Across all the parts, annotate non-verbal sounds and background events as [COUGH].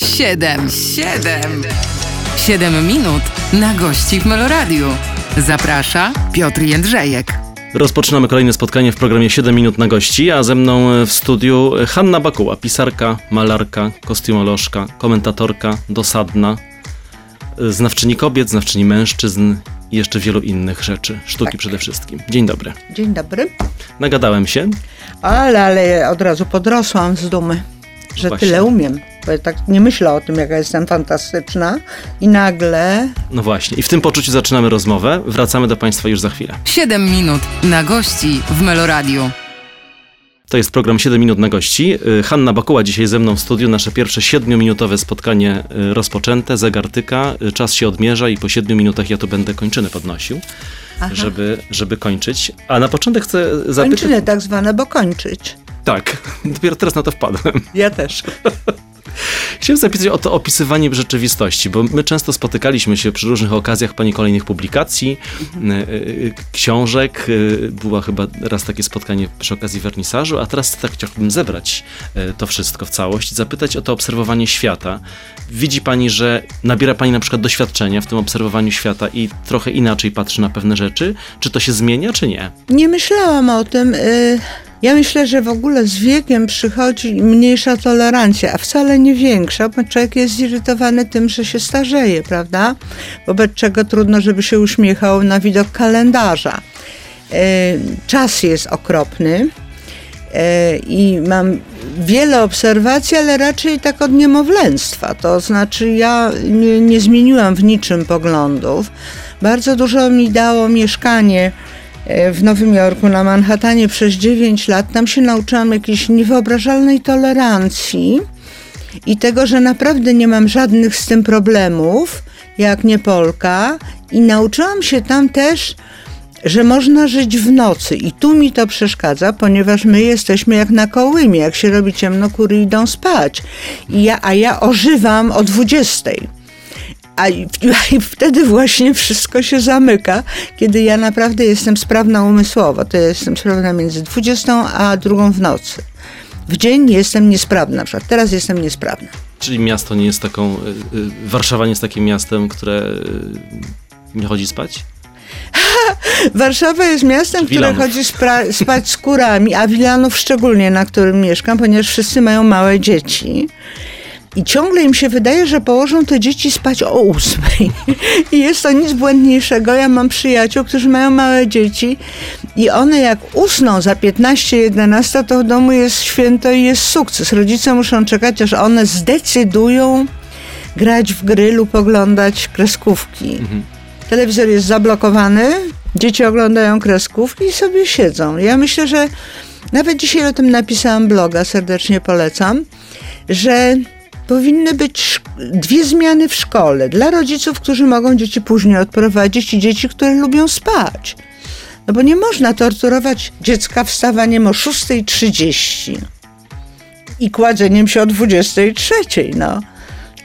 Siedem, siedem, siedem minut na gości w Meloradiu. Zaprasza Piotr Jędrzejek. Rozpoczynamy kolejne spotkanie w programie 7 minut na gości, a ze mną w studiu Hanna Bakuła, pisarka, malarka, kostiumolożka, komentatorka, dosadna, znawczyni kobiet, znawczyni mężczyzn i jeszcze wielu innych rzeczy. Sztuki Tak. przede wszystkim. Dzień dobry. Dzień dobry. Nagadałem się. Ale, ale od razu podrosłam z dumy, że Właśnie. tyle umiem. Tak nie myślę o tym, jaka jestem fantastyczna i nagle No właśnie. I w tym poczuciu zaczynamy rozmowę. Wracamy do Państwa już za chwilę. Siedem minut na gości w Meloradiu. To jest program 7 minut na gości. Y, Hanna Bakuła dzisiaj ze mną w studiu. Nasze pierwsze 7-minutowe spotkanie y, rozpoczęte. Zegar tyka, y, czas się odmierza i po 7 minutach ja tu będę kończyny podnosił, żeby, żeby kończyć. A na początek chcę zapytać... kończyny tak zwane, bo kończyć. Tak, [LAUGHS] dopiero teraz na to wpadłem. Ja też. [LAUGHS] Chciałem zapytać o to opisywanie rzeczywistości, bo my często spotykaliśmy się przy różnych okazjach pani kolejnych publikacji, y, y, książek. y, Była chyba raz takie spotkanie przy okazji wernisażu, a teraz tak chciałbym zebrać to wszystko w całość i zapytać o to obserwowanie świata. Widzi pani, że nabiera pani na przykład doświadczenia w tym obserwowaniu świata i trochę inaczej patrzy na pewne rzeczy? Czy to się zmienia, czy nie? Nie myślałam o tym. y, Ja myślę, że w ogóle z wiekiem przychodzi mniejsza tolerancja, a wcale nie większa, bo człowiek jest zirytowany tym, że się starzeje, prawda? Wobec czego trudno, żeby się uśmiechał na widok kalendarza. Y, Czas jest okropny. E, i mam wiele obserwacji, ale raczej tak od niemowlęctwa. To znaczy, ja nie, nie zmieniłam w niczym poglądów. Bardzo dużo mi dało mieszkanie e, w Nowym Jorku, na Manhattanie przez 9 lat. Tam się nauczyłam jakiejś niewyobrażalnej tolerancji i tego, że naprawdę nie mam żadnych z tym problemów, jak nie Polka. I nauczyłam się tam też że można żyć w nocy i tu mi to przeszkadza, ponieważ my jesteśmy jak na kołymie, jak się robi ciemno, kury idą spać, I ja, a ja ożywam o 20. A i- i wtedy właśnie wszystko się zamyka, kiedy ja naprawdę jestem sprawna umysłowo. To ja jestem sprawna między 20 a drugą w nocy. W dzień jestem niesprawna, na przykład teraz jestem niesprawna. Czyli miasto nie jest taką, y, y, Warszawa nie jest takim miastem, które y, nie chodzi spać? [LAUGHS] Warszawa jest miastem, które chodzi spra- spać z kurami, a Wilanów szczególnie, na którym mieszkam, ponieważ wszyscy mają małe dzieci. I ciągle im się wydaje, że położą te dzieci spać o ósmej. [LAUGHS] I jest to nic błędniejszego. Ja mam przyjaciół, którzy mają małe dzieci i one jak usną za 15-11, to w domu jest święto i jest sukces. Rodzice muszą czekać, aż one zdecydują grać w gry lub oglądać kreskówki. Telewizor jest zablokowany, dzieci oglądają kreskówki i sobie siedzą. Ja myślę, że nawet dzisiaj o tym napisałam bloga, serdecznie polecam, że powinny być dwie zmiany w szkole dla rodziców, którzy mogą dzieci później odprowadzić i dzieci, które lubią spać. No bo nie można torturować dziecka wstawaniem o 6.30 i kładzeniem się o 23.00, no.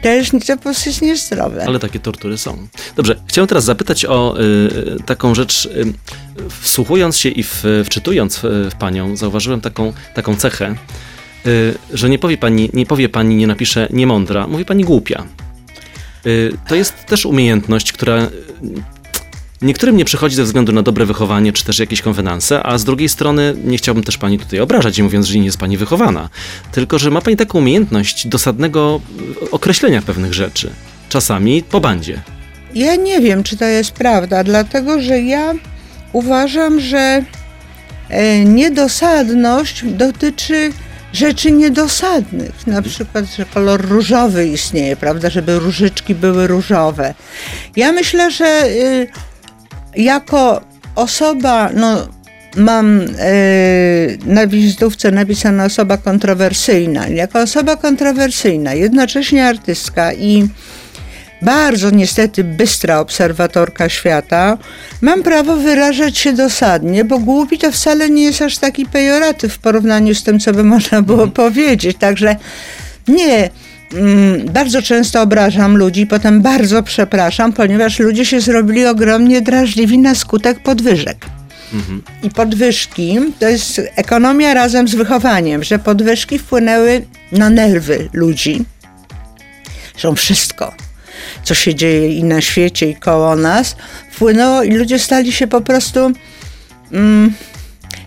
Też to po prostu jest niezdrowe. Ale takie tortury są. Dobrze, chciałem teraz zapytać o y, taką rzecz. Y, wsłuchując się i w, wczytując w, w panią, zauważyłem taką, taką cechę, y, że nie powie pani, nie powie pani, nie napisze niemądra, mówi pani głupia. Y, to jest też umiejętność, która y, niektórym nie przychodzi ze względu na dobre wychowanie, czy też jakieś konwenanse, a z drugiej strony nie chciałbym też pani tutaj obrażać, mówiąc, że nie jest pani wychowana. Tylko, że ma pani taką umiejętność dosadnego y, określenia pewnych rzeczy. Czasami po bandzie. Ja nie wiem, czy to jest prawda, dlatego że ja uważam, że e, niedosadność dotyczy rzeczy niedosadnych. Na przykład, że kolor różowy istnieje, prawda, żeby różyczki były różowe. Ja myślę, że y, jako osoba, no mam e, na wizytówce napisana osoba kontrowersyjna. Jako osoba kontrowersyjna, jednocześnie artystka i bardzo niestety bystra obserwatorka świata, mam prawo wyrażać się dosadnie, bo głupi to wcale nie jest aż taki pejoratyw w porównaniu z tym, co by [LAUGHS] można było powiedzieć. Także nie. mm, Bardzo często obrażam ludzi, potem bardzo przepraszam, ponieważ ludzie się zrobili ogromnie drażliwi na skutek podwyżek. I podwyżki to jest ekonomia razem z wychowaniem, że podwyżki wpłynęły na nerwy ludzi. Zresztą wszystko, co się dzieje i na świecie, i koło nas, wpłynęło i ludzie stali się po prostu mm,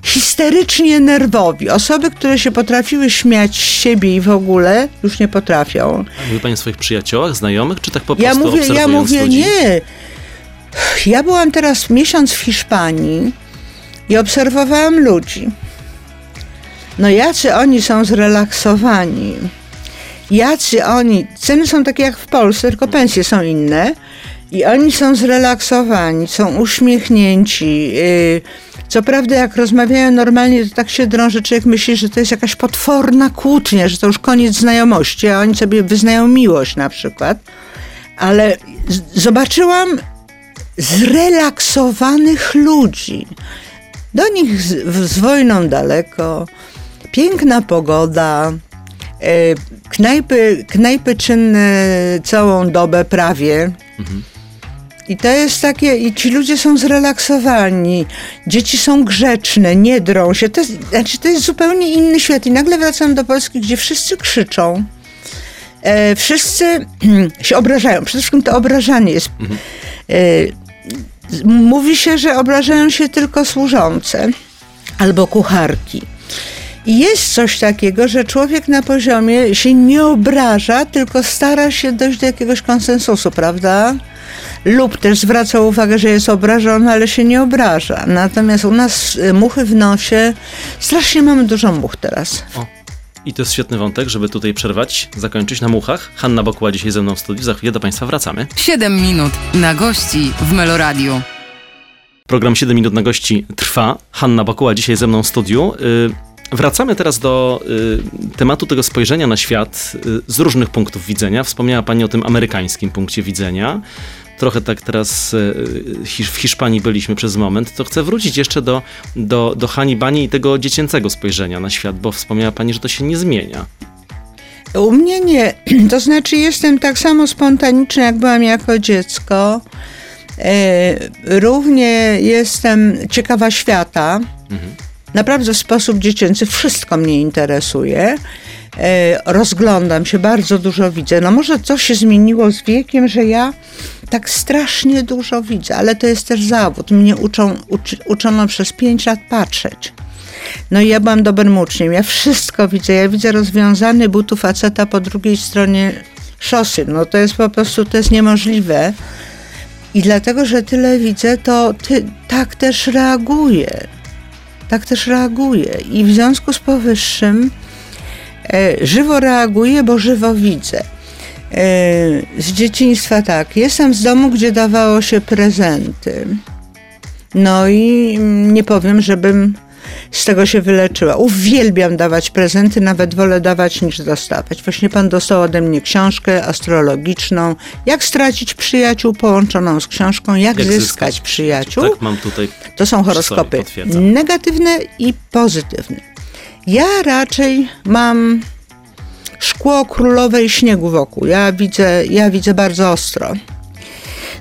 histerycznie nerwowi. Osoby, które się potrafiły śmiać z siebie i w ogóle, już nie potrafią. A mówi pani o swoich przyjaciołach, znajomych, czy tak po Ja prostu mówię, ja mówię, ludzi? nie. Ja byłam teraz miesiąc w Hiszpanii i obserwowałam ludzi. No jacy oni są zrelaksowani. Jacy oni, ceny są takie jak w Polsce, tylko pensje są inne. I oni są zrelaksowani, są uśmiechnięci. Yy, Co prawda, jak rozmawiają normalnie, to tak się drą, że człowiek myśli, że to jest jakaś potworna kłótnia, że to już koniec znajomości, a oni sobie wyznają miłość na przykład. Ale zobaczyłam zrelaksowanych ludzi. Do nich z, z wojną daleko, piękna pogoda, knajpy, knajpy czynne całą dobę prawie. I to jest takie, i ci ludzie są zrelaksowani, dzieci są grzeczne, nie drą się. To jest, znaczy, to jest zupełnie inny świat. I nagle wracam do Polski, gdzie wszyscy krzyczą. E, wszyscy [CLEARS THROAT] się obrażają. Przede wszystkim to obrażanie jest. E, z- mówi się, że obrażają się tylko służące albo kucharki. Jest coś takiego, że człowiek na poziomie się nie obraża, tylko stara się dojść do jakiegoś konsensusu, prawda? Lub też zwraca uwagę, że jest obrażony, ale się nie obraża. Natomiast u nas y, muchy w nosie, strasznie mamy dużo much teraz. O. I to jest świetny wątek, żeby tutaj przerwać, zakończyć na muchach. Hanna Bokuła dzisiaj ze mną w studiu, za chwilę do Państwa wracamy. 7 minut na gości w Meloradiu. Program 7 minut na gości trwa. Hanna Bakuła dzisiaj ze mną w studiu. Y, Wracamy teraz do y, tematu tego spojrzenia na świat y, z różnych punktów widzenia. Wspomniała Pani o tym amerykańskim punkcie widzenia. Trochę tak teraz y, Hisz- w Hiszpanii byliśmy przez moment, to chcę wrócić jeszcze do, do, do Hani Bani i tego dziecięcego spojrzenia na świat, bo wspomniała Pani, że to się nie zmienia. U mnie nie. [CLEARS THROAT] To znaczy, jestem tak samo spontaniczna, jak byłam jako dziecko. E, równie jestem ciekawa świata. Naprawdę w sposób dziecięcy wszystko mnie interesuje. E, rozglądam się, bardzo dużo widzę. No może coś się zmieniło z wiekiem, że ja tak strasznie dużo widzę, ale to jest też zawód. Mnie uczą, uczy, uczono przez pięć lat patrzeć. No i ja byłam dobrym uczniem. Ja wszystko widzę. Ja widzę rozwiązany butu faceta po drugiej stronie szosy. No to jest po prostu, to jest niemożliwe. I dlatego, że tyle widzę, to ty, tak też reaguję. Tak też reaguję. I w związku z powyższym e, żywo reaguję, bo żywo widzę. E, z dzieciństwa tak. Jestem z domu, gdzie dawało się prezenty. No i mm, nie powiem, żebym z tego się wyleczyła. Uwielbiam dawać prezenty, nawet wolę dawać niż dostawać. Właśnie pan dostał ode mnie książkę astrologiczną. Jak stracić przyjaciół połączoną z książką, jak, Jak zyskać, zyskać? przyjaciół. Tak, mam tutaj. To są horoskopy negatywne i pozytywne. Ja raczej mam szkło królowej śniegu wokół. Ja widzę, ja widzę bardzo ostro.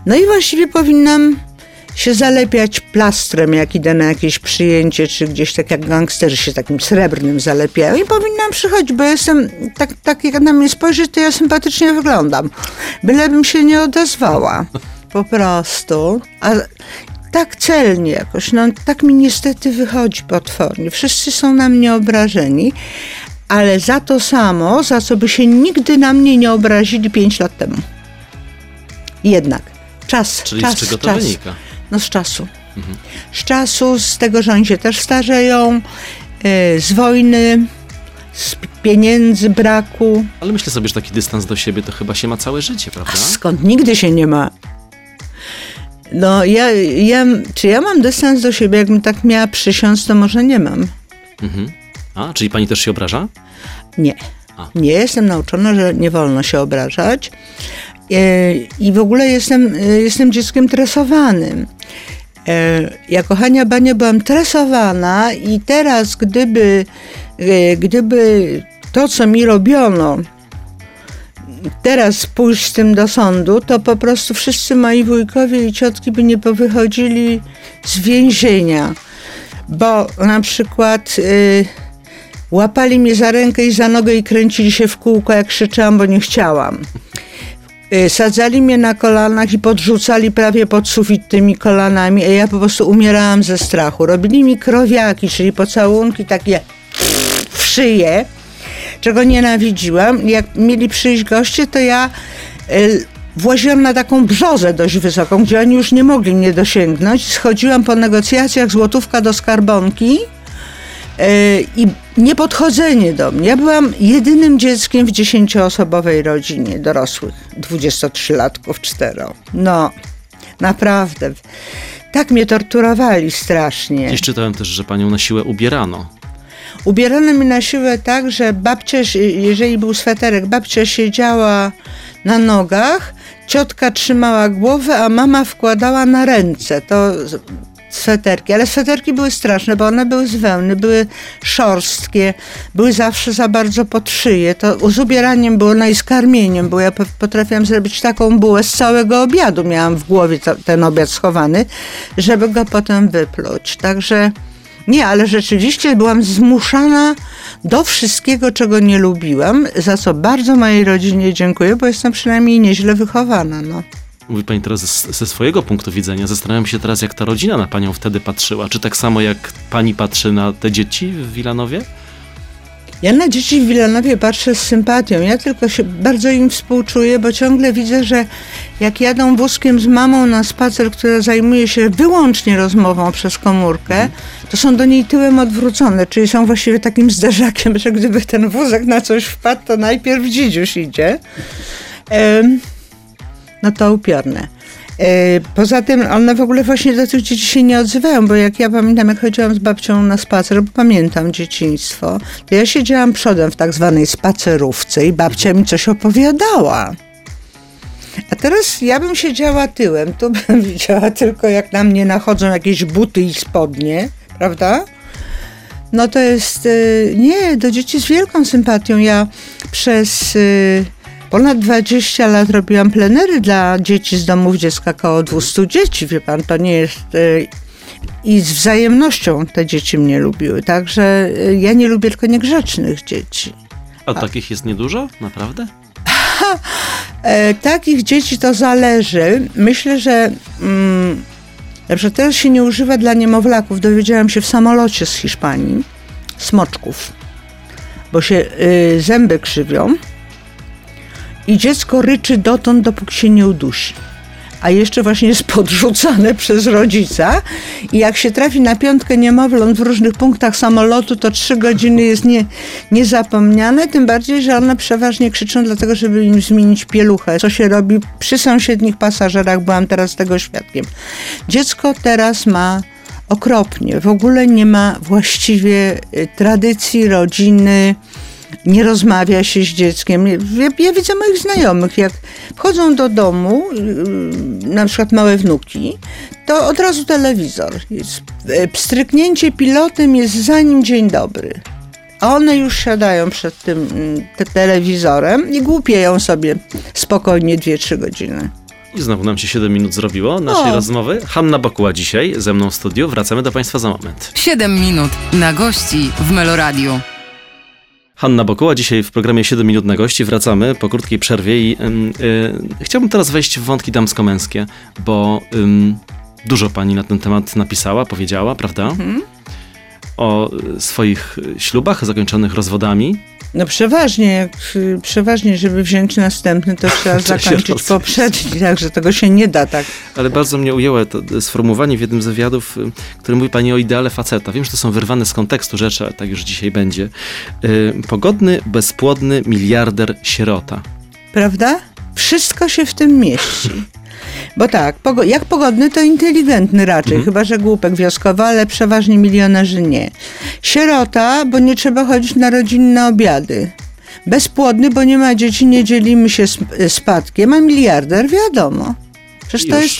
No i właściwie powinnam się zalepiać plastrem, jak idę na jakieś przyjęcie, czy gdzieś tak jak gangsterzy się takim srebrnym zalepiają i powinnam przychodzić, bo jestem, tak, tak jak na mnie spojrzeć, to ja sympatycznie wyglądam. Bylebym się nie odezwała. Po prostu. A tak celnie jakoś, no tak mi niestety wychodzi potwornie. Wszyscy są na mnie obrażeni, ale za to samo, za co by się nigdy na mnie nie obrazili pięć lat temu. Jednak. Czas, Czyli czas, z czego to czas. wynika? No z czasu. Z czasu, z tego, że oni się też starzeją, y, z wojny, z pieniędzy, braku. Ale myślę sobie, że taki dystans do siebie to chyba się ma całe życie, prawda? A skąd nigdy się nie ma? No, ja, ja, czy ja mam dystans do siebie? Jakbym tak miała przysiąc, to może nie mam. Mhm. A, czyli pani też się obraża? Nie. A. Nie jestem nauczona, że nie wolno się obrażać. E, I w ogóle jestem, e, jestem dzieckiem tresowanym. E, Jako Hania Bania byłam tresowana i teraz gdyby, e, gdyby to, co mi robiono, teraz pójść z tym do sądu, to po prostu wszyscy moi wujkowie i ciotki by nie powychodzili z więzienia. Bo na przykład y, łapali mnie za rękę i za nogę i kręcili się w kółko, jak krzyczałam, bo nie chciałam. Y, Sadzali mnie na kolanach i podrzucali prawie pod sufit tymi kolanami, a ja po prostu umierałam ze strachu. Robili mi krowiaki, czyli pocałunki takie w szyję, czego nienawidziłam. Jak mieli przyjść goście, to ja y, właziłam na taką brzozę dość wysoką, gdzie oni już nie mogli mnie dosięgnąć. Schodziłam po negocjacjach złotówka do skarbonki y, i niepodchodzenie do mnie. Ja byłam jedynym dzieckiem w dziesięcioosobowej rodzinie dorosłych, 23-latków, cztero. No, naprawdę. Tak mnie torturowali strasznie. Gdzieś czytałem też, że panią na siłę ubierano. Ubierano mi na siłę tak, że babcia, jeżeli był sweterek, babcia siedziała na nogach, ciotka trzymała głowę, a mama wkładała na ręce to sweterki. Ale sweterki były straszne, bo one były z wełny, były szorstkie, były zawsze za bardzo pod szyję. To z ubieraniem było, no i z karmieniem, bo ja potrafiłam zrobić taką bułę z całego obiadu. Miałam w głowie to, ten obiad schowany, żeby go potem wypluć. Także... Nie, ale rzeczywiście byłam zmuszana do wszystkiego, czego nie lubiłam, za co bardzo mojej rodzinie dziękuję, bo jestem przynajmniej nieźle wychowana. No. Mówi pani teraz ze, ze swojego punktu widzenia. Zastanawiam się teraz, jak ta rodzina na panią wtedy patrzyła. Czy tak samo jak pani patrzy na te dzieci w Wilanowie? Ja na dzieci w Wilanowie patrzę z sympatią. Ja tylko się bardzo im współczuję, bo ciągle widzę, że jak jadą wózkiem z mamą na spacer, która zajmuje się wyłącznie rozmową przez komórkę, to są do niej tyłem odwrócone, czyli są właściwie takim zderzakiem, [LAUGHS] że gdyby ten wózek na coś wpadł, to najpierw dzidziuś idzie. No to upiorne. E, poza tym one w ogóle właśnie do tych dzieci się nie odzywają, bo jak ja pamiętam, jak chodziłam z babcią na spacer, bo pamiętam dzieciństwo, to ja siedziałam przodem w tak zwanej spacerówce i babcia mi coś opowiadała. A teraz ja bym siedziała tyłem, tu [LAUGHS] bym widziała tylko jak na mnie nachodzą jakieś buty i spodnie, prawda? No to jest, e, nie, do dzieci z wielką sympatią. Ja przez e, ponad 20 lat robiłam plenery dla dzieci z domów dziecka, około 200 dzieci, wie pan, to nie jest... Y, I z wzajemnością te dzieci mnie lubiły, także y, ja nie lubię tylko niegrzecznych dzieci. A, takich jest niedużo? Naprawdę? [LAUGHS] E, takich dzieci to zależy. Myślę, że mm, przykład teraz się nie używa dla niemowlaków. Dowiedziałam się w samolocie z Hiszpanii, smoczków, bo się y, zęby krzywią i dziecko ryczy dotąd, dopóki się nie udusi. A jeszcze właśnie jest [LAUGHS] podrzucane przez rodzica. I jak się trafi na piątkę niemowląt w różnych punktach samolotu, to trzy godziny jest nie, niezapomniane, tym bardziej, że one przeważnie krzyczą dlatego, żeby im zmienić pieluchę, co się robi przy sąsiednich pasażerach, byłam teraz tego świadkiem. Dziecko teraz ma okropnie, w ogóle nie ma właściwie y, tradycji, rodziny, nie rozmawia się z dzieckiem. Ja, ja, widzę moich znajomych, jak wchodzą do domu, y, na przykład małe wnuki, to od razu telewizor. Jest, e, pstryknięcie pilotem jest zanim dzień dobry. A one już siadają przed tym mm, te telewizorem i głupieją sobie spokojnie 2-3 godziny. I znowu nam się 7 minut zrobiło naszej o. rozmowy. Hanna Bokuła dzisiaj ze mną w studiu. Wracamy do Państwa za moment. 7 minut na gości w Meloradiu. Hanna Bokuła, dzisiaj w programie 7 minut na gości. Wracamy po krótkiej przerwie i yy, chciałbym teraz wejść w wątki damsko-męskie, bo yy, dużo pani na ten temat napisała, powiedziała, prawda? Mhm. O swoich ślubach zakończonych rozwodami. No przeważnie, jak, przeważnie, żeby wziąć następny, to trzeba [LAUGHS] zakończyć poprzedni, także tego się nie da tak. Ale bardzo mnie ujęło to sformułowanie w jednym z wywiadów, y, które mówi pani o ideale faceta. Wiem, że to są wyrwane z kontekstu rzeczy, ale tak już dzisiaj będzie. Y, pogodny, bezpłodny miliarder sierota. Prawda? Wszystko się w tym mieści. Bo tak, jak pogodny, to inteligentny raczej, mhm. chyba że głupek wioskowy, ale przeważnie milionerzy nie. Sierota, bo nie trzeba chodzić na rodzinne obiady. Bezpłodny, bo nie ma dzieci, nie dzielimy się spadkiem, a miliarder wiadomo. Przecież to jest.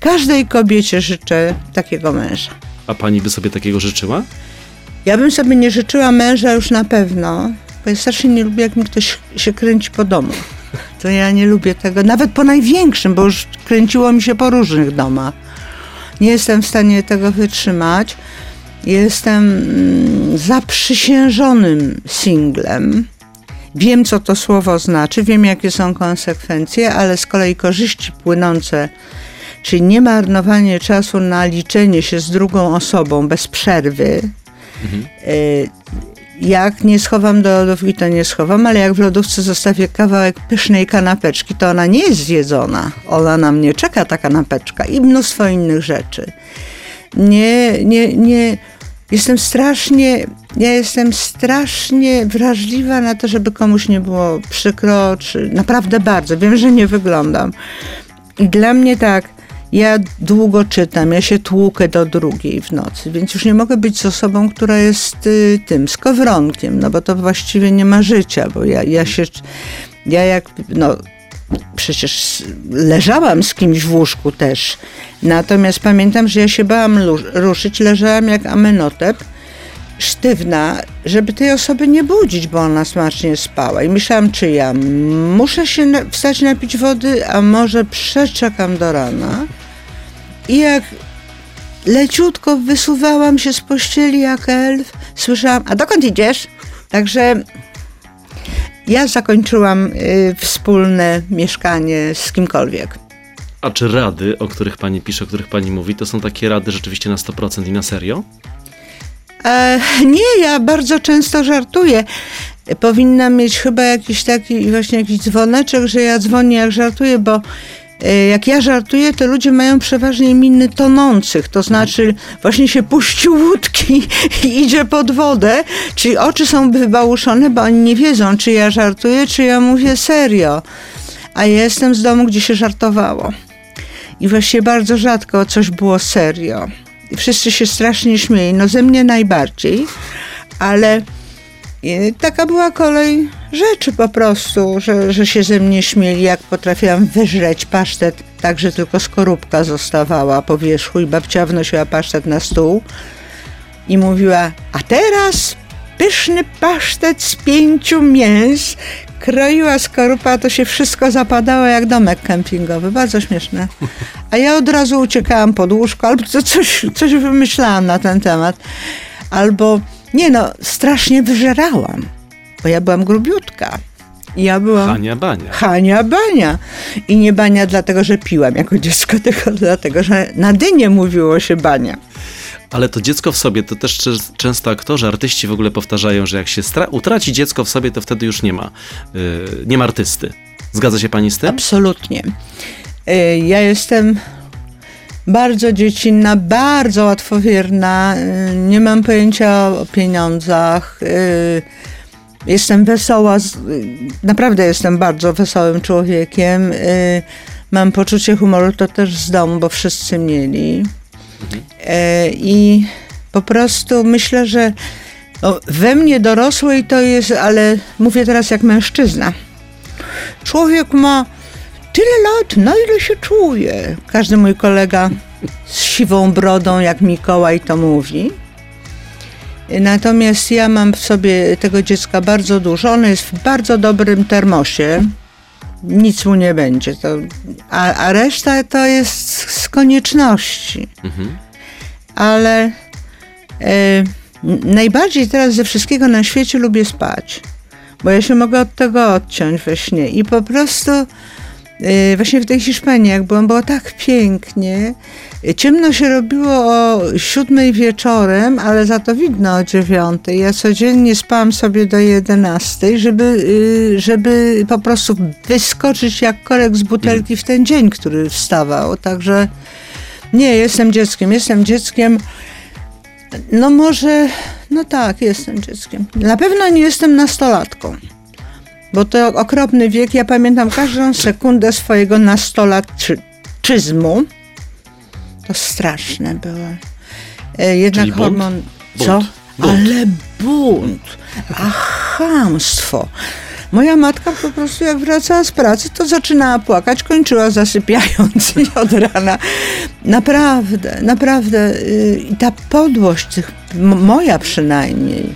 Każdej kobiecie życzę takiego męża. A pani by sobie takiego życzyła? Ja bym sobie nie życzyła męża już na pewno, bo ja strasznie nie lubię, jak mi ktoś się kręci po domu to ja nie lubię tego, nawet po największym, bo już kręciło mi się po różnych domach. Nie jestem w stanie tego wytrzymać. Jestem mm, zaprzysiężonym singlem wiem, co to słowo znaczy, wiem, jakie są konsekwencje, ale z kolei korzyści płynące, czyli nie marnowanie czasu na liczenie się z drugą osobą bez przerwy. Y, jak nie schowam do lodówki, to nie schowam, ale jak w lodówce zostawię kawałek pysznej kanapeczki, to ona nie jest zjedzona. Ona na mnie czeka, ta kanapeczka i mnóstwo innych rzeczy. Nie, nie, nie. Jestem strasznie, ja jestem strasznie wrażliwa na to, żeby komuś nie było przykro, czy naprawdę bardzo. Wiem, że nie wyglądam. I dla mnie tak, ja długo czytam, ja się tłukę do drugiej w nocy, więc już nie mogę być z osobą, która jest y, tym skowronkiem, no bo to właściwie nie ma życia, bo ja, ja się, ja jak, no przecież leżałam z kimś w łóżku też, natomiast pamiętam, że ja się bałam ruszyć, leżałam jak amenotep, sztywna, żeby tej osoby nie budzić, bo ona smacznie spała. I myślałam, czy ja muszę się wstać napić wody, a może przeczekam do rana. I jak leciutko wysuwałam się z pościeli jak elf, słyszałam, a dokąd idziesz? Także ja zakończyłam y, wspólne mieszkanie z kimkolwiek. A czy rady, o których pani pisze, o których pani mówi, to są takie rady rzeczywiście na 100% i na serio? E, nie, ja bardzo często żartuję. Powinnam mieć chyba jakiś taki właśnie jakiś dzwoneczek, że ja dzwonię jak żartuję, bo jak ja żartuję, to ludzie mają przeważnie miny tonących, to znaczy właśnie się puści łódki [LAUGHS] i idzie pod wodę, czyli oczy są wybałuszone, bo oni nie wiedzą, czy ja żartuję, czy ja mówię serio. A ja jestem z domu, gdzie się żartowało. I właściwie bardzo rzadko coś było serio. I wszyscy się strasznie śmieli, no ze mnie najbardziej, ale i taka była kolej rzeczy po prostu, że, że się ze mnie śmieli, jak potrafiłam wyżreć pasztet, tak że tylko skorupka zostawała po wierzchu i babcia wnosiła pasztet na stół i mówiła, a teraz pyszny pasztet z pięciu mięs, kroiła skorupa, to się wszystko zapadało jak domek kempingowy, bardzo śmieszne. A ja od razu uciekałam pod łóżko, albo co- coś, coś wymyślałam na ten temat, albo nie no, strasznie wyżerałam, bo ja byłam grubiutka. Ja byłam Hania Bania. Hania Bania. I nie Bania dlatego, że piłam jako dziecko, [LAUGHS] tylko dlatego, że na dynie mówiło się Bania. Ale to dziecko w sobie, to też czę- często aktorzy, artyści w ogóle powtarzają, że jak się utraci dziecko w sobie, to wtedy już nie ma, yy, nie ma artysty. Zgadza się pani z tym? Absolutnie. Y, Ja jestem bardzo dziecinna, bardzo łatwowierna, y, nie mam pojęcia o pieniądzach. y, Jestem wesoła, y, naprawdę jestem bardzo wesołym człowiekiem. Mam poczucie humoru, to też z domu, bo wszyscy mieli. I po prostu myślę, że we mnie dorosłej to jest, ale mówię teraz jak mężczyzna. Człowiek ma tyle lat, na ile się czuje. Każdy mój kolega z siwą brodą, jak Mikołaj to mówi. Natomiast ja mam w sobie tego dziecka bardzo dużo. Ono jest w bardzo dobrym termosie. Nic mu nie będzie. To, a, a reszta to jest z konieczności. Mhm. Ale e, najbardziej teraz ze wszystkiego na świecie lubię spać. Bo ja się mogę od tego odciąć we śnie. I po prostu właśnie w tej Hiszpanii, jak byłam, było tak pięknie. Ciemno się robiło o siódmej wieczorem, ale za to widno o dziewiątej. Ja codziennie spałam sobie do jedenastej, żeby, y, żeby po prostu wyskoczyć jak korek z butelki w ten dzień, który wstawał. Także nie, jestem dzieckiem. Jestem dzieckiem. No może, no tak, jestem dzieckiem. Na pewno nie jestem nastolatką. Bo to okropny wiek. Ja pamiętam każdą sekundę swojego nastolatczyzmu. To straszne było. E, Jednak Czyli hormon. Bunt. Co? Bunt. Ale bunt. A chamstwo. Moja matka po prostu jak wracała z pracy, to zaczynała płakać, kończyła zasypiając i od rana. Naprawdę, naprawdę. y, I ta podłość, tych, moja przynajmniej,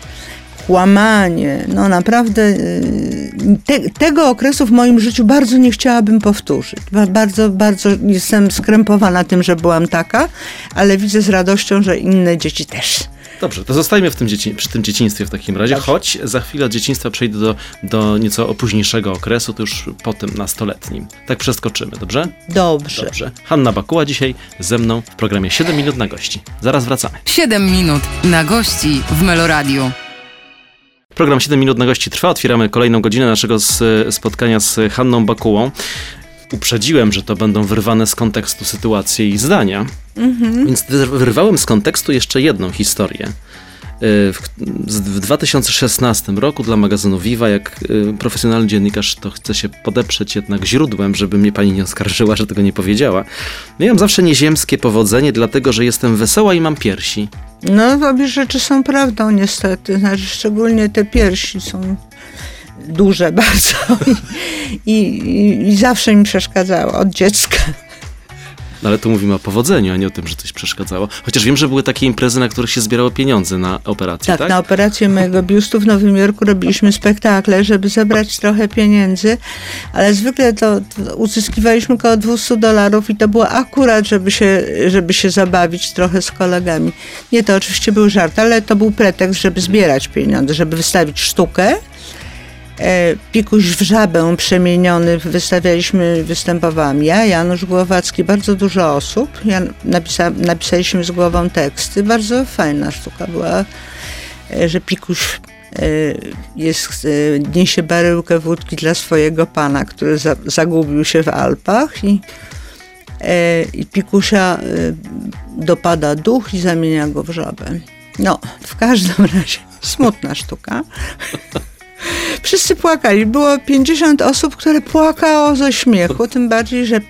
kłamanie, no naprawdę y, te, tego okresu w moim życiu bardzo nie chciałabym powtórzyć. Ba- Bardzo, bardzo jestem skrępowana tym, że byłam taka, ale widzę z radością, że inne dzieci też. Dobrze, to zostajmy w tym dzieci, przy tym dzieciństwie w takim razie, Dobrze. choć za chwilę od dzieciństwa przejdę do, do nieco późniejszego okresu, to już po tym nastoletnim. Tak przeskoczymy, dobrze? Dobrze. Dobrze. Hanna Bakuła dzisiaj ze mną w programie 7 minut na gości. Zaraz wracamy. 7 minut na gości w Meloradiu. Program 7 minut na gości trwa. Otwieramy kolejną godzinę naszego spotkania z Hanną Bakułą. Uprzedziłem, że to będą wyrwane z kontekstu sytuacje i zdania, więc wy- wyrwałem z kontekstu jeszcze jedną historię. Y, W, z- w 2016 roku dla magazynu Viva, jak y, profesjonalny dziennikarz, to chcę się podeprzeć jednak źródłem, żeby mnie pani nie oskarżyła, że tego nie powiedziała. Miałem zawsze nieziemskie powodzenie, dlatego że jestem wesoła i mam piersi. No, obie rzeczy są prawdą niestety. Znaczy, szczególnie te piersi są duże [LAUGHS] bardzo i, i, i zawsze mi przeszkadzało od dziecka. No ale tu mówimy o powodzeniu, a nie o tym, że coś przeszkadzało. Chociaż wiem, że były takie imprezy, na których się zbierało pieniądze na operację, tak? Tak, na operację mojego biustu w Nowym Jorku robiliśmy spektakle, żeby zebrać trochę pieniędzy, ale zwykle to, to uzyskiwaliśmy około 200 dolarów i to było akurat, żeby się, żeby się zabawić trochę z kolegami. Nie, to oczywiście był żart, ale to był pretekst, żeby zbierać pieniądze, żeby wystawić sztukę. E, Pikuś w żabę przemieniony wystawialiśmy, występowałam ja, Janusz Głowacki, bardzo dużo osób. Ja napisa, napisaliśmy z głową teksty, bardzo fajna sztuka była, e, że Pikuś e, jest, niesie baryłkę wódki dla swojego pana, który za, zagubił się w Alpach i, i Pikusia dopada duch i zamienia go w żabę. No, w każdym [LAUGHS] razie smutna sztuka. Wszyscy płakali. Było 50 osób, które płakało ze śmiechu, tym bardziej, że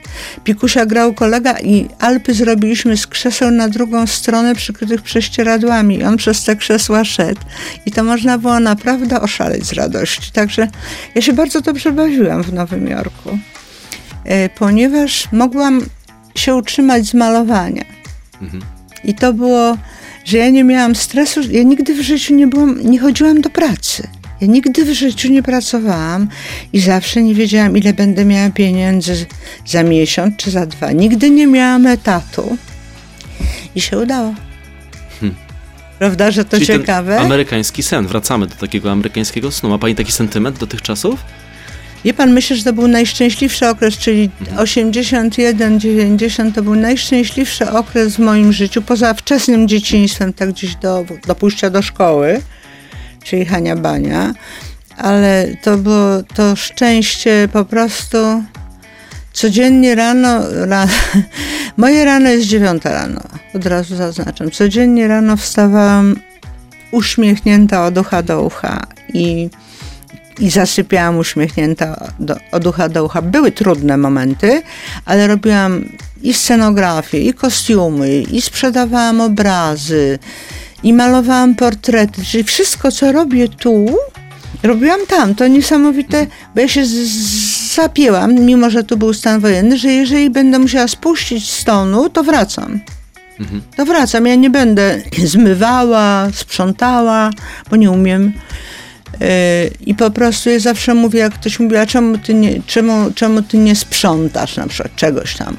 Pikusia grał kolega i Alpy zrobiliśmy z krzeseł na drugą stronę przykrytych prześcieradłami. I on przez te krzesła szedł. I to można było naprawdę oszaleć z radości. Także ja się bardzo dobrze bawiłam w Nowym Jorku, e, ponieważ mogłam się utrzymać z malowania. I to było, że ja nie miałam stresu, ja nigdy w życiu nie byłam, nie chodziłam do pracy. Ja nigdy w życiu nie pracowałam i zawsze nie wiedziałam, ile będę miała pieniędzy za miesiąc czy za dwa. Nigdy nie miałam etatu. I się udało. Prawda, że to Czyli ciekawe? amerykański sen. Wracamy do takiego amerykańskiego snu. Ma pani taki sentyment do tych czasów? Wie pan, myślę, że to był najszczęśliwszy okres, czyli 81-90 to był najszczęśliwszy okres w moim życiu, poza wczesnym dzieciństwem, tak gdzieś do, do pójścia do szkoły, czyli Hania Bania, ale to było to szczęście po prostu codziennie rano, ra, [LAUGHS] moje rano jest dziewiąta rano, od razu zaznaczam, codziennie rano wstawałam uśmiechnięta od ucha do ucha i i zasypiałam uśmiechnięta do, od ucha do ucha. Były trudne momenty, ale robiłam i scenografię, i kostiumy, i sprzedawałam obrazy, i malowałam portrety. Czyli wszystko, co robię tu, robiłam tam. To niesamowite, bo ja się zapięłam, mimo że tu był stan wojenny, że jeżeli będę musiała spuścić z tonu, to wracam. To wracam. Ja nie będę zmywała, sprzątała, bo nie umiem. I po prostu ja zawsze mówię, jak ktoś mówi, a czemu ty, nie, czemu, czemu ty nie sprzątasz na przykład czegoś tam?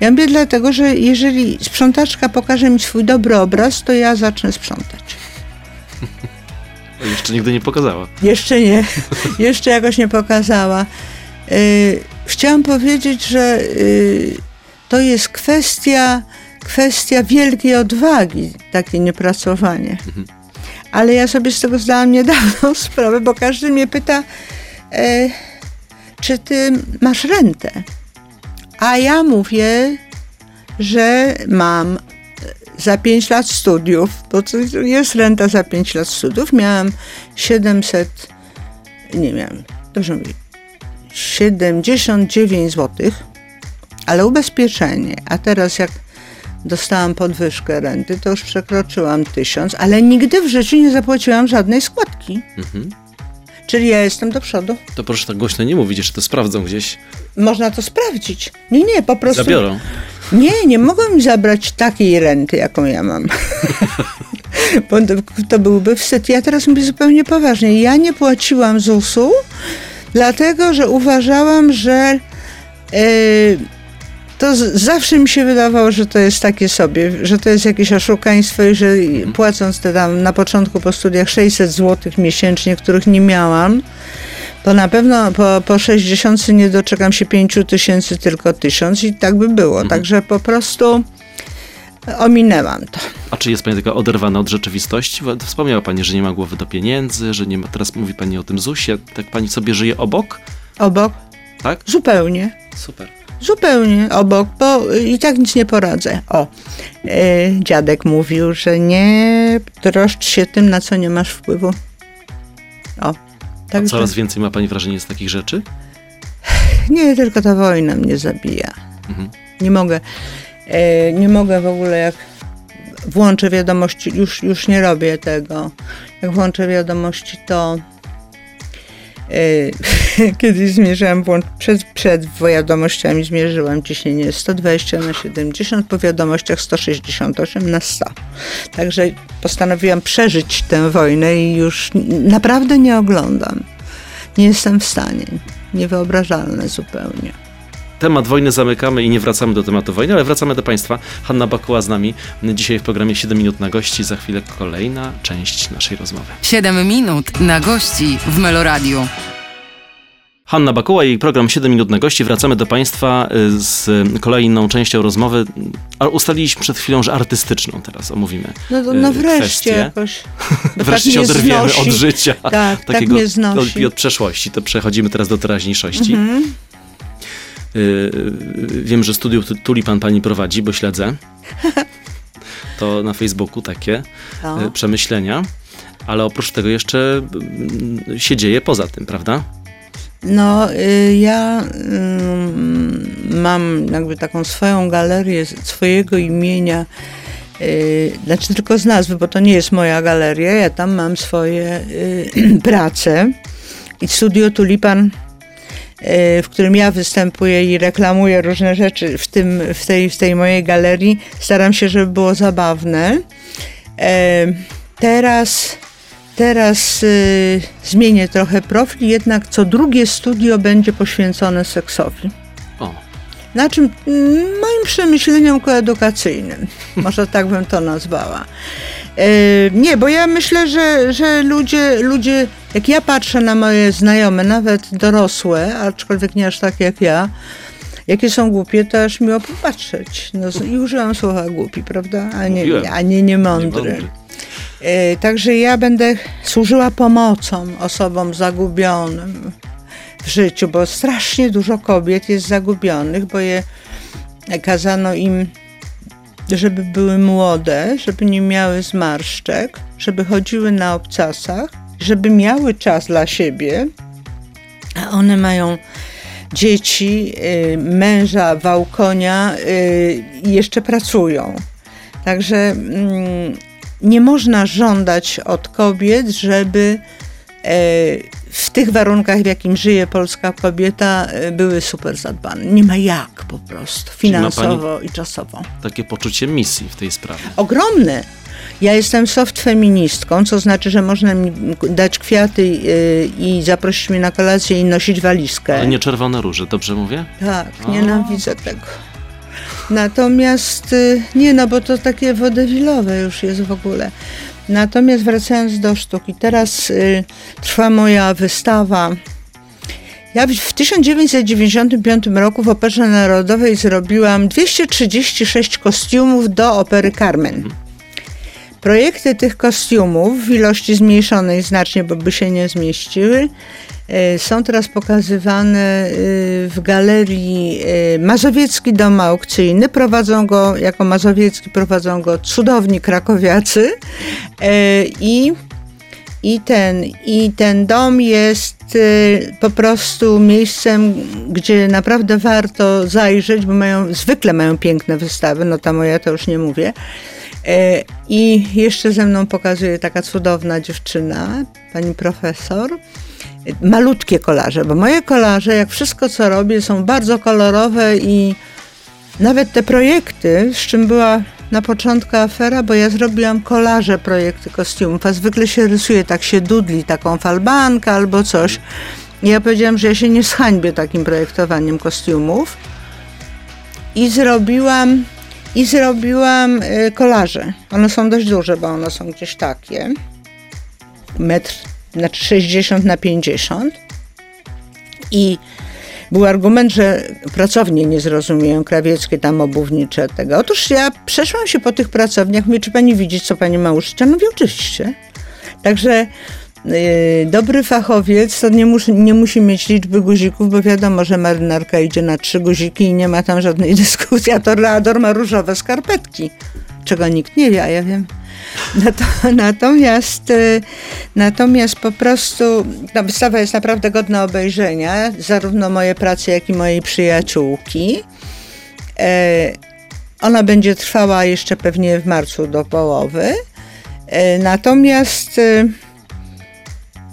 Ja mówię dlatego, że jeżeli sprzątaczka pokaże mi swój dobry obraz, to ja zacznę sprzątać. Jeszcze nigdy nie pokazała. Jeszcze nie, [LAUGHS] jeszcze jakoś nie pokazała. Yy, chciałam powiedzieć, że yy, to jest kwestia, kwestia wielkiej odwagi, takie niepracowanie. Ale ja sobie z tego zdałam niedawno [LAUGHS] sprawę, bo każdy mnie pyta, e, czy ty masz rentę? A ja mówię, że mam za 5 lat studiów, bo to jest renta za 5 lat studiów. Miałam 700, nie miałam, dobrze mówię, 79 zł, ale ubezpieczenie, a teraz jak dostałam podwyżkę renty, to już przekroczyłam 1000, ale nigdy w życiu nie zapłaciłam żadnej składki. Mhm. Czyli ja jestem do przodu. To proszę tak głośno nie mówić, jeszcze to sprawdzą gdzieś. Można to sprawdzić. Nie, nie, po prostu. Zabiorą. Nie, nie mogą mi zabrać takiej renty, jaką ja mam. [LAUGHS] Bo to, to byłby wstyd. Ja teraz mówię zupełnie poważnie. Ja nie płaciłam ZUS-u, dlatego że uważałam, że yy, to z, zawsze mi się wydawało, że to jest takie sobie, że to jest jakieś oszukaństwo i że płacąc te tam na początku po studiach 600 zł miesięcznie, których nie miałam, to na pewno po, po 60 nie doczekam się 5 tysięcy, tylko 1000 i tak by było. Także po prostu ominęłam to. A czy jest pani taka oderwana od rzeczywistości? Wspomniała pani, że nie ma głowy do pieniędzy, że nie ma, teraz mówi pani o tym ZUS-ie, tak pani sobie żyje obok, Obok? tak? Zupełnie. Super. Zupełnie obok, bo i tak nic nie poradzę. O, e, dziadek mówił, że nie troszcz się tym, na co nie masz wpływu. O, A tak coraz więcej ma pani wrażenie z takich rzeczy? nie tylko ta wojna mnie zabija. Mhm. Nie mogę, e, nie mogę w ogóle jak włączę wiadomości, już, już nie robię tego. Jak włączę wiadomości, to [LAUGHS] kiedyś zmierzyłam, włącz, przed, przed wiadomościami zmierzyłam ciśnienie 120 na 70, po wiadomościach 168 na 100. Także postanowiłam przeżyć tę wojnę i już naprawdę nie oglądam. Nie jestem w stanie. Niewyobrażalne zupełnie. Temat wojny zamykamy i nie wracamy do tematu wojny, ale wracamy do Państwa. Hanna Bakuła z nami dzisiaj w programie 7 minut na gości. Za chwilę kolejna część naszej rozmowy. 7 minut na gości w Meloradiu. Hanna Bakuła i program 7 minut na gości. Wracamy do Państwa y, z kolejną częścią rozmowy. A ustaliliśmy przed chwilą, że artystyczną teraz omówimy. No, to, y, no wreszcie kwestię. jakoś. [LAUGHS] bo Wreszcie się tak oderwiemy znosi. od życia. Tak, tak takiego mnie znosi. od, i od przeszłości. To przechodzimy teraz do teraźniejszości. Mhm. Y, y, wiem, że studium tu- Tulipan pani prowadzi, bo śledzę. [LAUGHS] To na Facebooku takie y, przemyślenia. Ale oprócz tego jeszcze y, się dzieje poza tym, prawda? No, ja y, mam jakby taką swoją galerię swojego imienia, znaczy tylko z nazwy, bo to nie jest moja galeria, ja tam mam swoje [CLEARS THROAT] prace i Studio Tulipan, w którym ja występuję i reklamuję różne rzeczy w, tym, w, tej, w tej mojej galerii, staram się, żeby było zabawne. E, Teraz, teraz y, zmienię trochę profil, jednak co drugie studio będzie poświęcone seksowi. Na czym mm, moim przemyśleniom koedukacyjnym, [LAUGHS] może tak bym to nazwała. E, nie, bo ja myślę, że, że ludzie, ludzie, jak ja patrzę na moje znajome, nawet dorosłe, aczkolwiek nie aż tak jak ja, jakie są głupie, to aż miło popatrzeć. No, I użyłam słowa głupi, prawda? A nie, a nie niemądry. niemądry. E, Także ja będę służyła pomocą osobom zagubionym w życiu, bo strasznie dużo kobiet jest zagubionych, bo je kazano im, żeby były młode, żeby nie miały zmarszczek, żeby chodziły na obcasach, żeby miały czas dla siebie, a one mają dzieci, y, męża, wałkonia y, i jeszcze pracują. Także mm, nie można żądać od kobiet, żeby e, w tych warunkach, w jakim żyje polska kobieta, e, były super zadbane. Nie ma jak po prostu, finansowo i czasowo. takie poczucie misji w tej sprawie. Ogromne. Ja jestem soft feministką, co znaczy, że można mi dać kwiaty y, i zaprosić mnie na kolację i nosić walizkę. Ale nie czerwone róże, dobrze mówię? Tak, O, nienawidzę tego. Natomiast, y, nie no, bo to takie wodewilowe już jest w ogóle. Natomiast wracając do sztuki, teraz y, trwa moja wystawa. Ja w- w 1995 roku w Operze Narodowej zrobiłam 236 kostiumów do opery Carmen. Projekty tych kostiumów w ilości zmniejszonej znacznie, bo by się nie zmieściły, e, są teraz pokazywane e, w galerii e, Mazowiecki Dom Aukcyjny. Prowadzą go, jako Mazowiecki prowadzą go cudowni krakowiacy i i ten, I ten dom jest e, po prostu miejscem, gdzie naprawdę warto zajrzeć, bo mają, zwykle mają piękne wystawy, no ta moja to już nie mówię. E, I jeszcze ze mną pokazuje taka cudowna dziewczyna, pani profesor. Malutkie kolarze, bo moje kolarze, jak wszystko co robię, są bardzo kolorowe i nawet te projekty, z czym była na początku afera, bo ja zrobiłam kolaże projekty kostiumów, a zwykle się rysuje, tak się dudli, taką falbankę albo coś. I ja powiedziałam, że ja się nie zhańbię takim projektowaniem kostiumów. i zrobiłam i zrobiłam y, kolaże. One są dość duże, bo one są gdzieś takie. Metr, znaczy 60 na 50. I był argument, że pracownie nie zrozumieją krawieckie, tam obuwnicze tego. Otóż ja przeszłam się po tych pracowniach, mówię, czy pani widzi, co pani ma użyć? Ja mówię, oczywiście. Także yy, dobry fachowiec to nie, musi, nie musi mieć liczby guzików, bo wiadomo, że marynarka idzie na trzy guziki i nie ma tam żadnej [LAUGHS] dyskusji, a toreador ma różowe skarpetki, czego nikt nie wie, a ja wiem. Natomiast, y, natomiast po prostu ta wystawa jest naprawdę godna obejrzenia, zarówno moje prace, jak i mojej przyjaciółki. E, ona będzie trwała jeszcze pewnie w marcu do połowy. E, natomiast y,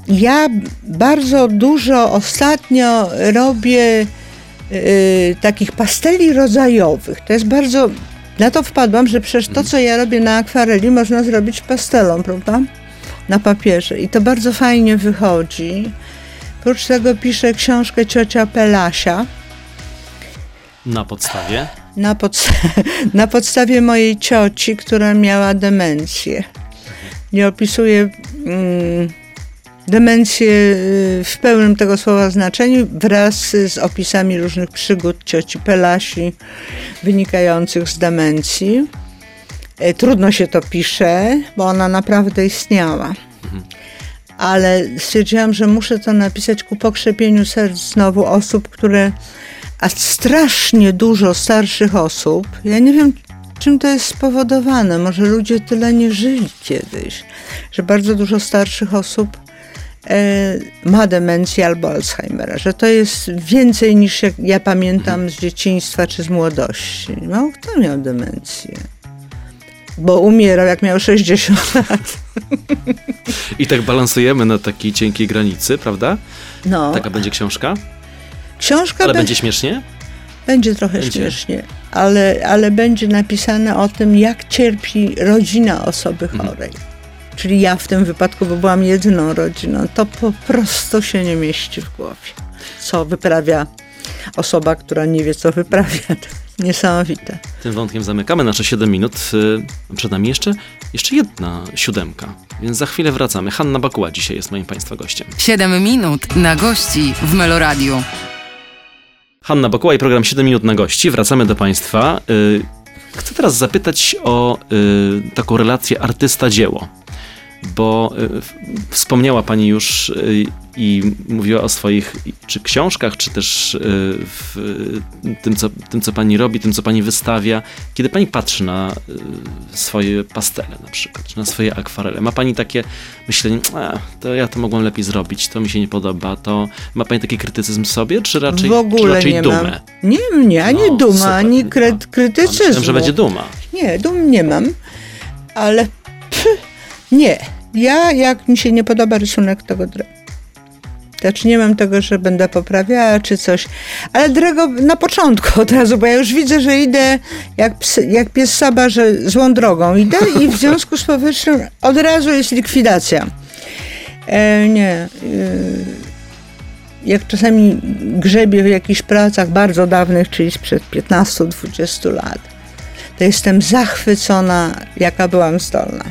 ja bardzo dużo ostatnio robię y, takich pasteli rodzajowych. To jest bardzo na to wpadłam, że przecież to, co ja robię na akwareli, można zrobić pastelą, prawda? Na papierze. I to bardzo fajnie wychodzi. Oprócz tego piszę książkę Ciocia Pelasia. Na podstawie? Na, podsta [LAUGHS] na podstawie mojej cioci, która miała demencję. Nie opisuję mm, demencję y, w pełnym tego słowa znaczeniu wraz z opisami różnych przygód cioci Pelasi wynikających z demencji. E, trudno się to pisze, bo ona naprawdę istniała. Ale stwierdziłam, że muszę to napisać ku pokrzepieniu serc znowu osób, które, a strasznie dużo starszych osób, ja nie wiem, czym to jest spowodowane. Może ludzie tyle nie żyli kiedyś, że bardzo dużo starszych osób ma demencję albo Alzheimera, że to jest więcej niż ja pamiętam z dzieciństwa czy z młodości. Mało kto miał demencję. Bo umierał jak miał 60 [LAUGHS] lat. I tak balansujemy na takiej cienkiej granicy, prawda? No. Taka będzie książka? Książka Ale be... będzie śmiesznie? Będzie trochę będzie. śmiesznie, ale, ale będzie napisane o tym, jak cierpi rodzina osoby mhm. chorej. Mhm czyli ja w tym wypadku, bo byłam jedyną rodziną, to po prostu się nie mieści w głowie. Co wyprawia osoba, która nie wie, co wyprawia. [LAUGHS] Niesamowite. Tym wątkiem zamykamy nasze 7 minut. Y, przed nami jeszcze, jeszcze jedna siódemka, więc za chwilę wracamy. Hanna Bakuła dzisiaj jest moim Państwa gościem. 7 minut na gości w Meloradiu. Hanna Bakuła i program 7 minut na gości. Wracamy do Państwa. Y, chcę teraz zapytać o y, taką relację artysta-dzieło bo y, wspomniała Pani już y, i mówiła o swoich czy książkach, czy też y, w tym co, tym, co Pani robi, tym, co Pani wystawia. Kiedy Pani patrzy na swoje pastele na przykład, czy na swoje akwarele, ma Pani takie myślenie, to ja to mogłam lepiej zrobić, to mi się nie podoba, to ma Pani taki krytycyzm sobie, czy raczej, w ogóle czy raczej nie dumę? Mam. Nie, nie, ani no, duma, super. ani kry, krytycyzm. Myślałem, że będzie duma. Nie, dum nie mam, ale... Nie. Ja, jak mi się nie podoba rysunek, tego drę. Znaczy nie mam tego, że będę poprawiała czy coś, ale drego na początku od razu, bo ja już widzę, że idę jak, psy, jak pies Saba, że złą drogą idę i w związku z powyższym od razu jest likwidacja. E, nie. E, jak czasami grzebię w jakichś pracach bardzo dawnych, czyli sprzed 15-20 lat, to jestem zachwycona, jaka byłam zdolna.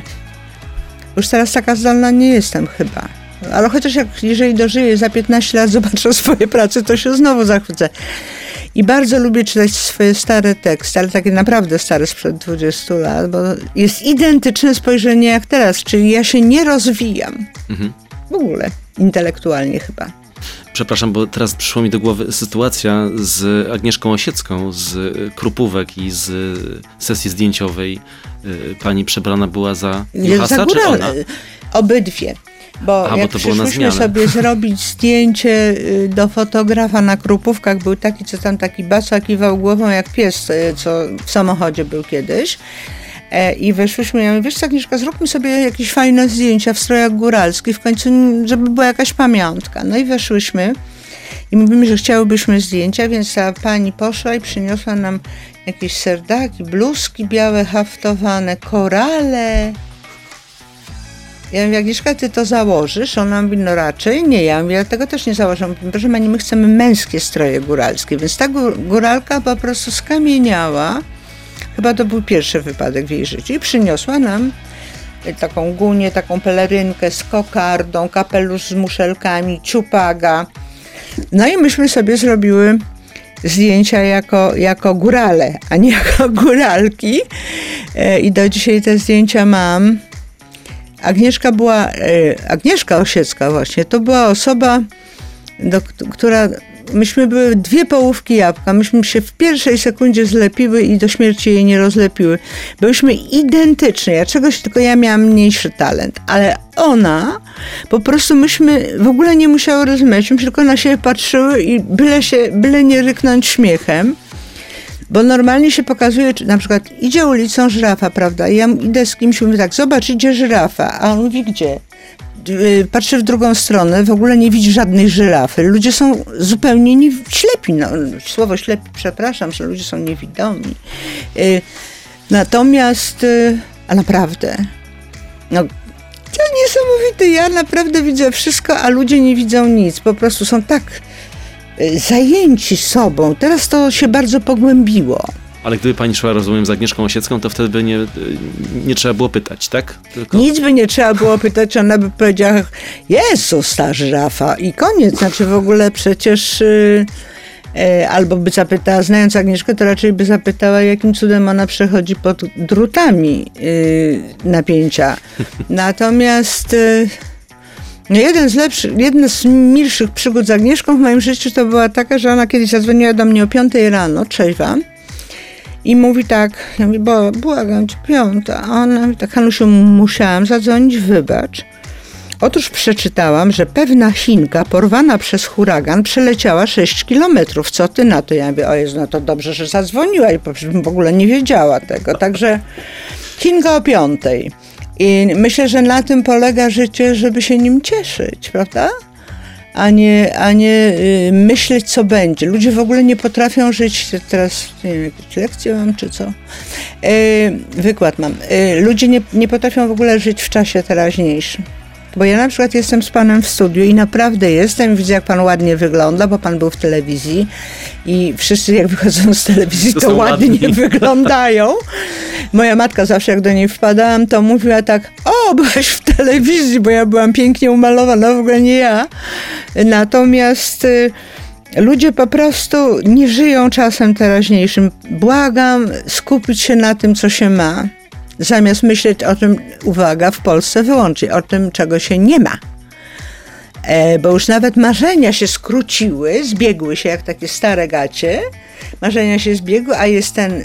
Już teraz taka zdolna nie jestem chyba. Ale chociaż jak, jeżeli dożyję za 15 lat, [LAUGHS] zobaczę swoje prace, to się znowu zachwycę. I bardzo lubię czytać swoje stare teksty, ale takie naprawdę stare sprzed 20 lat, bo jest identyczne spojrzenie jak teraz, czyli ja się nie rozwijam. Mhm. W ogóle, intelektualnie chyba. Przepraszam, bo teraz przyszła mi do głowy sytuacja z Agnieszką Osiecką z Krupówek i z sesji zdjęciowej. Y, pani przebrana była za Juhasa, czy ona? Obydwie. Bo A, jak bo przyszłyśmy sobie [LAUGHS] zrobić zdjęcie y, do fotografa na Krupówkach, był taki, co tam taki basa kiwał głową jak pies, y, co w samochodzie był kiedyś. E, I weszłyśmy, ja mówię, wiesz co Agnieszka, zróbmy sobie jakieś fajne zdjęcia w strojach góralskich, w końcu, żeby była jakaś pamiątka. No i weszłyśmy i mówimy, że chciałybyśmy zdjęcia, więc ta pani poszła i przyniosła nam jakieś serdaki, bluzki białe haftowane, korale. Ja mówię, Agnieszka, ty to założysz? Ona mówi, no raczej nie. Ja mówię, ja tego też nie założę. Mówię, Proszę pani, my chcemy męskie stroje góralskie. Więc ta gór- góralka po prostu skamieniała. Chyba to był pierwszy wypadek w jej życiu. I przyniosła nam taką gunię, taką pelerynkę z kokardą, kapelusz z muszelkami, ciupaga. No i myśmy sobie zrobiły zdjęcia jako, jako górale, a nie jako [LAUGHS] góralki. E, I do dzisiaj te zdjęcia mam. Agnieszka była, e, Agnieszka Osiecka właśnie, to była osoba, do, która, myśmy były dwie połówki jabłka, myśmy się w pierwszej sekundzie zlepiły i do śmierci jej nie rozlepiły. Byłyśmy identyczne, ja czegoś, tylko ja miałam mniejszy talent, ale ona, po prostu myśmy w ogóle nie musiały rozumieć, myśmy tylko na siebie patrzyły i byle się, byle nie ryknąć śmiechem. Bo normalnie się pokazuje, czy na przykład idzie ulicą żyrafa, prawda? I ja idę z kimś, mówię tak, zobacz, idzie żyrafa. A on mówi, gdzie? Y, Patrzy w drugą stronę, w ogóle nie widzi żadnej żyrafy. Ludzie są zupełnie nie, ślepi. No, słowo ślepi, przepraszam, że ludzie są niewidomi. Y, Natomiast, y, a naprawdę, no, to niesamowite. Ja naprawdę widzę wszystko, a ludzie nie widzą nic. Po prostu są tak zajęci sobą. Teraz to się bardzo pogłębiło. Ale gdyby pani szła, rozumiem, z Agnieszką Osiecką, to wtedy by nie, nie trzeba było pytać, tak? Tylko... Nic by nie trzeba było pytać, ona by powiedziała, Jezus, ta żyrafa i koniec. Znaczy w ogóle przecież y, y, albo by zapytała, znając Agnieszkę, to raczej by zapytała, jakim cudem ona przechodzi pod drutami y, napięcia. [LAUGHS] Natomiast y, no jeden z lepszych, jedna z milszych przygód z Agnieszką w moim życiu to była taka, że ona kiedyś zadzwoniła do mnie o 5 rano, cześć wam. I mówi tak, ja bo błagam cię, piąta. Ona mówi tak, Hanusiu, musiałam zadzwonić, wybacz. Otóż przeczytałam, że pewna Chinka porwana przez huragan przeleciała 6 kilometrów. Co ty na to? Ja mówię, o Jezu, no to dobrze, że zadzwoniła i w ogóle nie wiedziała tego. Także Chinka o piątej. I myślę, że na tym polega życie, żeby się nim cieszyć, prawda? A nie, a nie y, myśleć, co będzie. Ludzie w ogóle nie potrafią żyć, teraz nie wiem, jakieś lekcje mam, czy co, y, wykład mam. Y, ludzie nie, nie potrafią w ogóle żyć w czasie teraźniejszym. Bo ja na przykład jestem z panem w studiu i naprawdę jestem, widzę jak pan ładnie wygląda, bo pan był w telewizji i wszyscy jak wychodzą z telewizji, To to, ładnie ładni. [LAUGHS] wyglądają. Moja matka zawsze jak do niej wpadałam, to mówiła tak, o, byłaś w telewizji, bo ja byłam pięknie umalowana, w ogóle nie ja. Natomiast y, ludzie po prostu nie żyją czasem teraźniejszym. Błagam skupić się na tym, co się ma, zamiast myśleć o tym, uwaga, w Polsce wyłącznie, o tym, czego się nie ma. E, bo już nawet marzenia się skróciły, zbiegły się jak takie stare gacie. Marzenia się zbiegły, a jest ten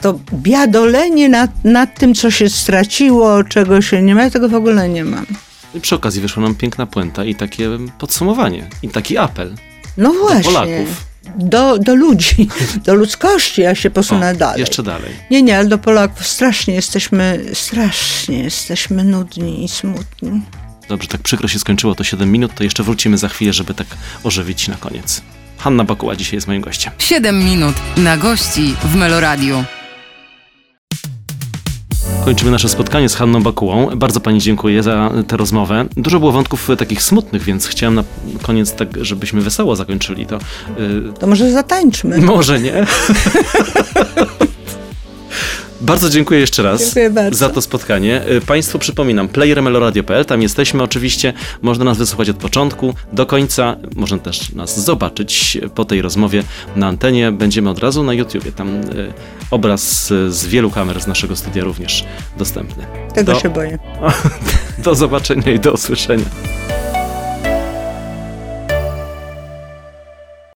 to biadolenie nad, nad tym, co się straciło, czego się nie ma, ja tego w ogóle nie mam. I przy okazji wyszła nam piękna puenta i takie podsumowanie, i taki apel. No właśnie. Polaków. Do, do ludzi, [LAUGHS] do ludzkości, ja się posunę O, dalej. Jeszcze dalej. Nie, nie, ale do Polaków strasznie jesteśmy, strasznie jesteśmy nudni i smutni. Dobrze, tak przykro się skończyło to 7 minut, to jeszcze wrócimy za chwilę, żeby tak ożywić na koniec. Hanna Bakuła dzisiaj jest moim gościem. 7 minut na gości w Meloradiu. Kończymy nasze spotkanie z Hanną Bakułą. Bardzo Pani dziękuję za tę rozmowę. Dużo było wątków e, takich smutnych, więc chciałem na koniec tak, żebyśmy wesoło zakończyli to. Yy, To może zatańczmy. [LAUGHS] może nie. [LAUGHS] Bardzo dziękuję jeszcze raz Dziękuję bardzo. za to spotkanie. Y, Państwu przypominam, playermeloradio.pl, tam jesteśmy oczywiście, można nas wysłuchać od początku do końca, można też nas zobaczyć po tej rozmowie na antenie, będziemy od razu na YouTubie, tam y, obraz y, z wielu kamer z naszego studia również dostępny. Tego do, się boję. [LAUGHS] do zobaczenia i do usłyszenia.